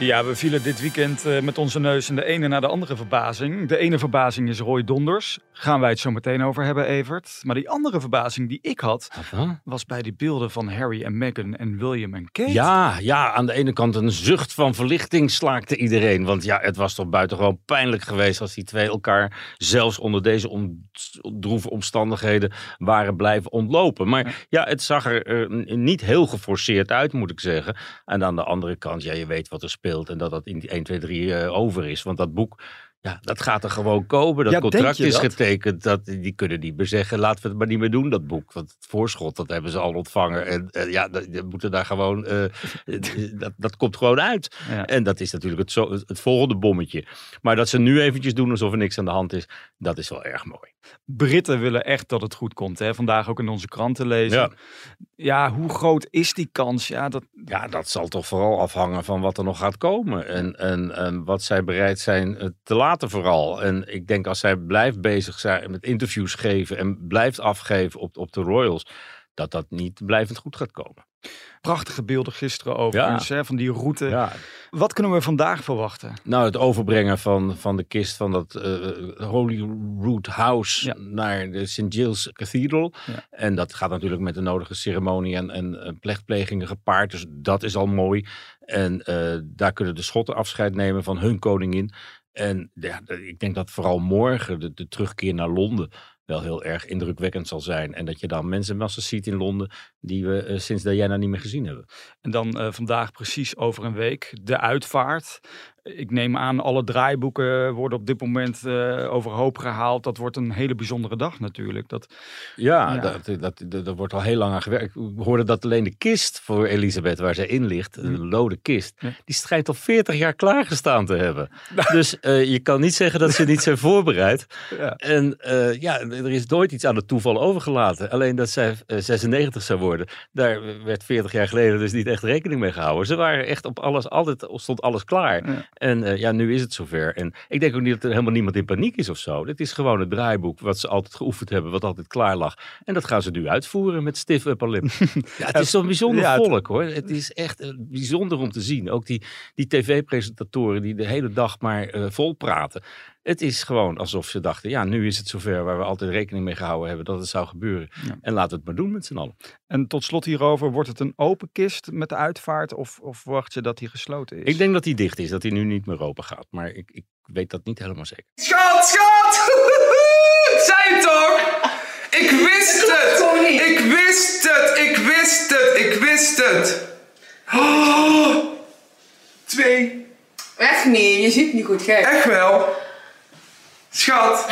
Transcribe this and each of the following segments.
Ja, we vielen dit weekend eh, met onze neus in de ene naar de andere verbazing. De ene verbazing is Roy Donders. Gaan wij het zo meteen over hebben, Evert. Maar die andere verbazing die ik had, was bij die beelden van Harry en Meghan en William en Kate. Ja, ja, aan de ene kant een zucht van verlichting slaakte iedereen. Want ja, het was toch buitengewoon pijnlijk geweest als die twee elkaar zelfs onder deze on droeve omstandigheden waren blijven ontlopen. Maar ja, het zag er uh, niet heel geforceerd uit, moet ik zeggen. En aan de andere kant, ja, je weet wat er speelt en dat dat in 1, 2, 3 over is. Want dat boek, ja, dat gaat er gewoon komen. Dat contract is getekend. Dat, die kunnen niet meer zeggen, laten we het maar niet meer doen, dat boek. Want het voorschot, dat hebben ze al ontvangen. En uh, ja, dat, moeten daar gewoon, uh, dat, dat komt gewoon uit. Ja. En dat is natuurlijk het, zo, het volgende bommetje. Maar dat ze nu eventjes doen alsof er niks aan de hand is, dat is wel erg mooi. Britten willen echt dat het goed komt. Hè? Vandaag ook in onze kranten lezen. Ja. ja, hoe groot is die kans? Ja dat... ja, dat zal toch vooral afhangen van wat er nog gaat komen. En, en, en wat zij bereid zijn te laten vooral. En ik denk als zij blijft bezig zijn met interviews geven en blijft afgeven op, op de Royals, dat dat niet blijvend goed gaat komen. Prachtige beelden gisteren over ja. van die route. Ja. Wat kunnen we vandaag verwachten? Nou, het overbrengen van, van de kist van dat uh, Holy Root House naar de St. Giles Cathedral. En dat gaat natuurlijk met de nodige ceremonie en, en plechtplegingen gepaard. Dus dat is al mooi. En uh, daar kunnen de Schotten afscheid nemen van hun koningin. En ja, ik denk dat vooral morgen de, terugkeer naar Londen wel heel erg indrukwekkend zal zijn. En dat je dan mensenmassa's ziet in Londen die we uh, sinds Diana niet meer gezien hebben. En dan uh, vandaag precies over een week de uitvaart. Ik neem aan, alle draaiboeken worden op dit moment uh, overhoop gehaald. Dat wordt een hele bijzondere dag natuurlijk. Dat, ja, ja. Dat, dat, dat, wordt al heel lang aan gewerkt. Ik hoorde dat alleen de kist voor Elisabeth, waar zij in ligt, een hm. lode kist, die schijnt al 40 jaar klaargestaan te hebben. Dus uh, je kan niet zeggen dat ze niet zijn voorbereid. Ja. En uh, ja, er is nooit iets aan het toeval overgelaten. Alleen dat zij 96 zou worden, daar werd 40 jaar geleden dus niet echt rekening mee gehouden. Ze waren echt op alles, altijd stond alles klaar. En uh, ja, nu is het zover. En ik denk ook niet dat er helemaal niemand in paniek is of zo. Het is gewoon het draaiboek wat ze altijd geoefend hebben, wat altijd klaar lag. En dat gaan ze nu uitvoeren met stiff upper lip. ja, het is zo'n bijzonder ja, volk hoor. Het is echt uh, bijzonder om te zien. Ook die, die tv-presentatoren die de hele dag maar uh, vol praten. Het is gewoon alsof ze dachten, ja, nu is het zover waar we altijd rekening mee gehouden hebben dat het zou gebeuren. En laten we het maar doen met z'n allen. En tot slot hierover, wordt het een open kist met de uitvaart of, of verwacht je dat die gesloten is? Ik denk dat die dicht is, dat die nu niet meer open gaat. Maar ik, ik weet dat niet helemaal zeker. Schat, schat! Zei het toch? Ik wist het! Ik wist het! Ik wist het! Ik wist het! Oh, twee. Echt niet, je ziet niet goed, gek. Echt wel. Schat,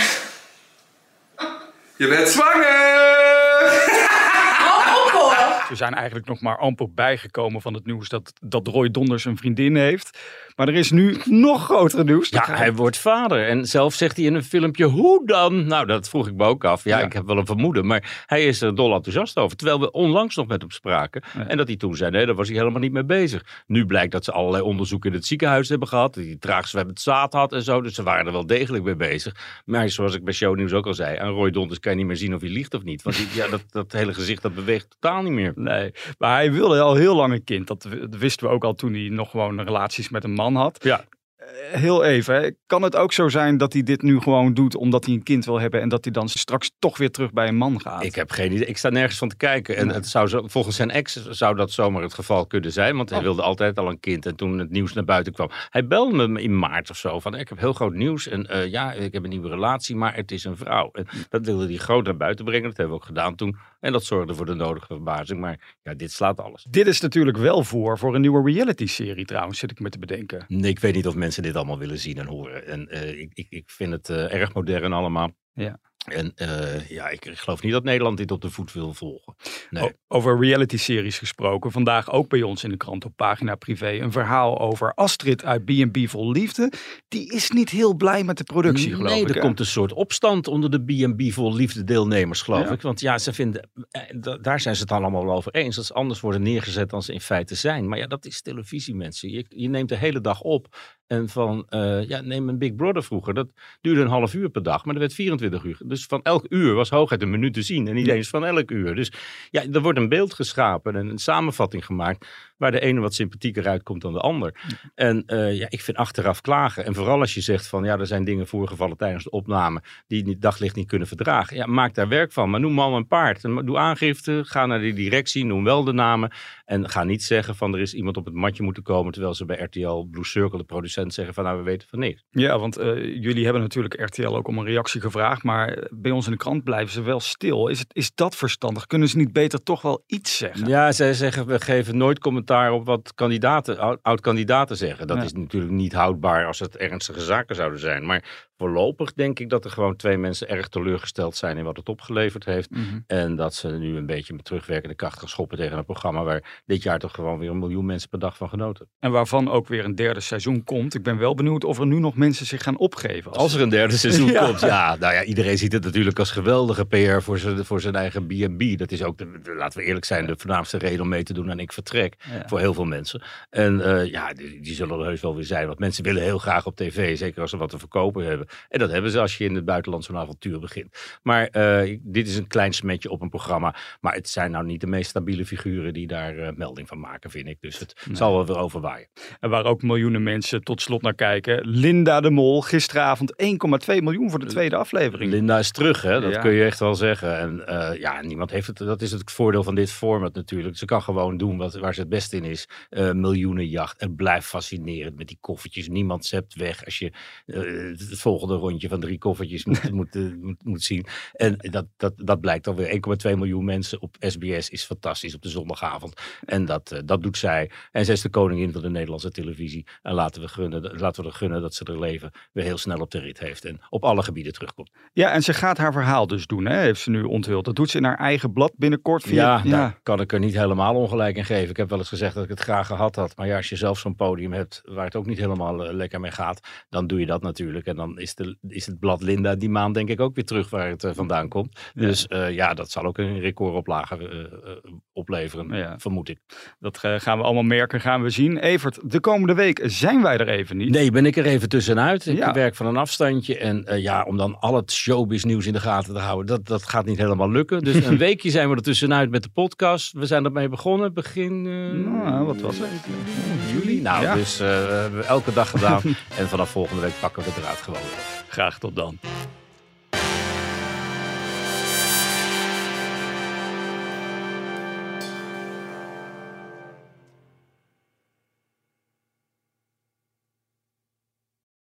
je bent zwanger! We zijn eigenlijk nog maar amper bijgekomen van het nieuws dat, dat Roy Donders een vriendin heeft. Maar er is nu nog groter nieuws. Ja, hij wordt vader. En zelf zegt hij in een filmpje, hoe dan? Nou, dat vroeg ik me ook af. Ja, ik heb wel een vermoeden. Maar hij is er dol enthousiast over. Terwijl we onlangs nog met hem spraken. En dat hij toen zei, nee, daar was hij helemaal niet mee bezig. Nu blijkt dat ze allerlei onderzoeken in het ziekenhuis hebben gehad. Dat hij het zaad had en zo. Dus ze waren er wel degelijk mee bezig. Maar zoals ik bij Shownieuws ook al zei, aan Roy Donders kan je niet meer zien of hij liegt of niet. Want die, ja, dat, dat hele gezicht, dat beweegt totaal niet meer. Nee, maar hij wilde al heel lang een kind. Dat, wisten we ook al toen hij nog gewoon relaties met een man had. Ja. Eh, heel even, kan het ook zo zijn dat hij dit nu gewoon doet omdat hij een kind wil hebben en dat hij dan straks toch weer terug bij een man gaat? Ik heb geen idee. Ik sta nergens van te kijken. En het zou zo, volgens zijn ex zou dat zomaar het geval kunnen zijn, want hij oh. wilde altijd al een kind. En toen het nieuws naar buiten kwam, hij belde me in maart of zo van ik heb heel groot nieuws en uh, ja, ik heb een nieuwe relatie, maar het is een vrouw. En dat wilde hij groot naar buiten brengen. Dat hebben we ook gedaan toen. En dat zorgde voor de nodige verbazing. Maar ja, dit slaat alles. Dit is natuurlijk wel voor voor een nieuwe reality-serie trouwens, zit ik me te bedenken. Nee, ik weet niet of mensen dit allemaal willen zien en horen. En uh, ik, ik, ik vind het uh, erg modern allemaal. Ja. En uh, ja, ik geloof niet dat Nederland dit op de voet wil volgen. Nee. over reality-series gesproken. Vandaag ook bij ons in de krant op pagina privé een verhaal over Astrid uit B&B Vol Liefde. Die is niet heel blij met de productie, geloof nee, ik. Nee, er komt een soort opstand onder de B&B Vol Liefde deelnemers, geloof ja. ik. Want ja, ze vinden, eh, daar zijn ze het allemaal over eens. Dat ze anders worden neergezet dan ze in feite zijn. Maar ja, dat is televisie, mensen. Je, je neemt de hele dag op en van, uh, ja, neem een Big Brother vroeger. Dat duurde een half uur per dag, maar er werd 24 uur. Dus van elk uur was hooguit een minuut te zien. En niet eens van elk uur. Dus ja, er wordt een beeld geschapen en een samenvatting gemaakt. Waar de ene wat sympathieker uitkomt dan de ander. En uh, ja, ik vind achteraf klagen. En vooral als je zegt van, ja, er zijn dingen voorgevallen tijdens de opname. die het daglicht niet kunnen verdragen. Ja, maak daar werk van. Maar noem man een paard. Doe aangifte. Ga naar de directie. Noem wel de namen. En ga niet zeggen van, er is iemand op het matje moeten komen. Terwijl ze bij RTL Blue Circle, de producent, zeggen van, nou, we weten van niks. Ja, want uh, jullie hebben natuurlijk RTL ook om een reactie gevraagd. Maar bij ons in de krant blijven ze wel stil. Is, het, is dat verstandig? Kunnen ze niet beter toch wel iets zeggen? Ja, zij zeggen, we geven nooit commentaar op wat kandidaten, oud-kandidaten zeggen. Dat Ja. is natuurlijk niet houdbaar als het ernstige zaken zouden zijn. Maar voorlopig denk ik dat er gewoon twee mensen erg teleurgesteld zijn in wat het opgeleverd heeft. Mhm. En dat ze nu een beetje met terugwerkende kracht gaan schoppen tegen een programma waar dit jaar toch gewoon weer een miljoen mensen per dag van genoten. En waarvan ook weer een derde seizoen komt. Ik ben wel benieuwd of er nu nog mensen zich gaan opgeven. Als er een derde seizoen Ja. komt, ja, nou ja, iedereen ziet het natuurlijk als geweldige PR voor zijn, voor zijn eigen B&B. Dat is ook, de, laten we eerlijk zijn, de voornaamste reden om mee te doen aan Ik Vertrek. Ja. Voor heel veel mensen. En eh, ja, die, die zullen er heus wel weer zijn. Want mensen willen heel graag op tv, zeker als ze wat te verkopen hebben. En dat hebben ze als je in het buitenland zo'n avontuur begint. Maar eh, dit is een klein smetje op een programma. Maar het zijn nou niet de meest stabiele figuren die daar eh, melding van maken, vind ik. Dus het zal wel weer overwaaien. En waar ook miljoenen mensen tot slot naar kijken. Linda de Mol, gisteravond 1,2 miljoen voor de tweede aflevering. Linda is terug, hè? dat Ja. kun je echt wel zeggen. En eh, ja, niemand heeft het. Dat is het voordeel van dit format natuurlijk. Ze kan gewoon doen wat, waar ze het best in is. Eh miljoenenjacht. Het blijft fascinerend met die koffertjes. Niemand zept weg als je het volgende rondje van drie koffertjes moet, moet, moet, moet zien. En dat, dat, dat blijkt alweer. 1,2 miljoen mensen op SBS is fantastisch op de zondagavond. En dat, eh, dat doet zij. En zij is de koningin van de Nederlandse televisie. En laten we, gunnen, laten we er gunnen dat ze er leven weer heel snel op de rit heeft. En op alle gebieden terugkomt. Ja, en ze gaat haar verhaal dus doen, hè, heeft ze nu onthuld. Dat doet ze in haar eigen blad binnenkort. Via, Ja, daar kan ik er niet helemaal ongelijk in geven. Ik heb wel eens gezegd dat ik het graag gehad had. Maar ja, als je zelf zo'n podium hebt waar het ook niet helemaal eh, lekker mee gaat, dan doe je dat natuurlijk. En dan is, de, is het blad Linda die maand denk ik ook weer terug waar het eh, vandaan komt. Dus ja, dat zal ook een recordoplage opleveren, Ja. vermoed ik. Dat eh, gaan we allemaal merken, gaan we zien. Evert, de komende week zijn wij er even niet. Nee, ben ik er even tussenuit. Ik Ja. werk van een afstandje. En eh, ja, om dan al het showbiz nieuws in de gaten te houden, dat, dat gaat niet helemaal lukken. Dus een weekje zijn we er tussenuit met de podcast. We zijn ermee begonnen begin... eh, Nou, wat was het? juli. Nou, Ja. dus we hebben elke dag gedaan. en vanaf volgende week pakken we het eruit gewoon weer. Graag tot dan.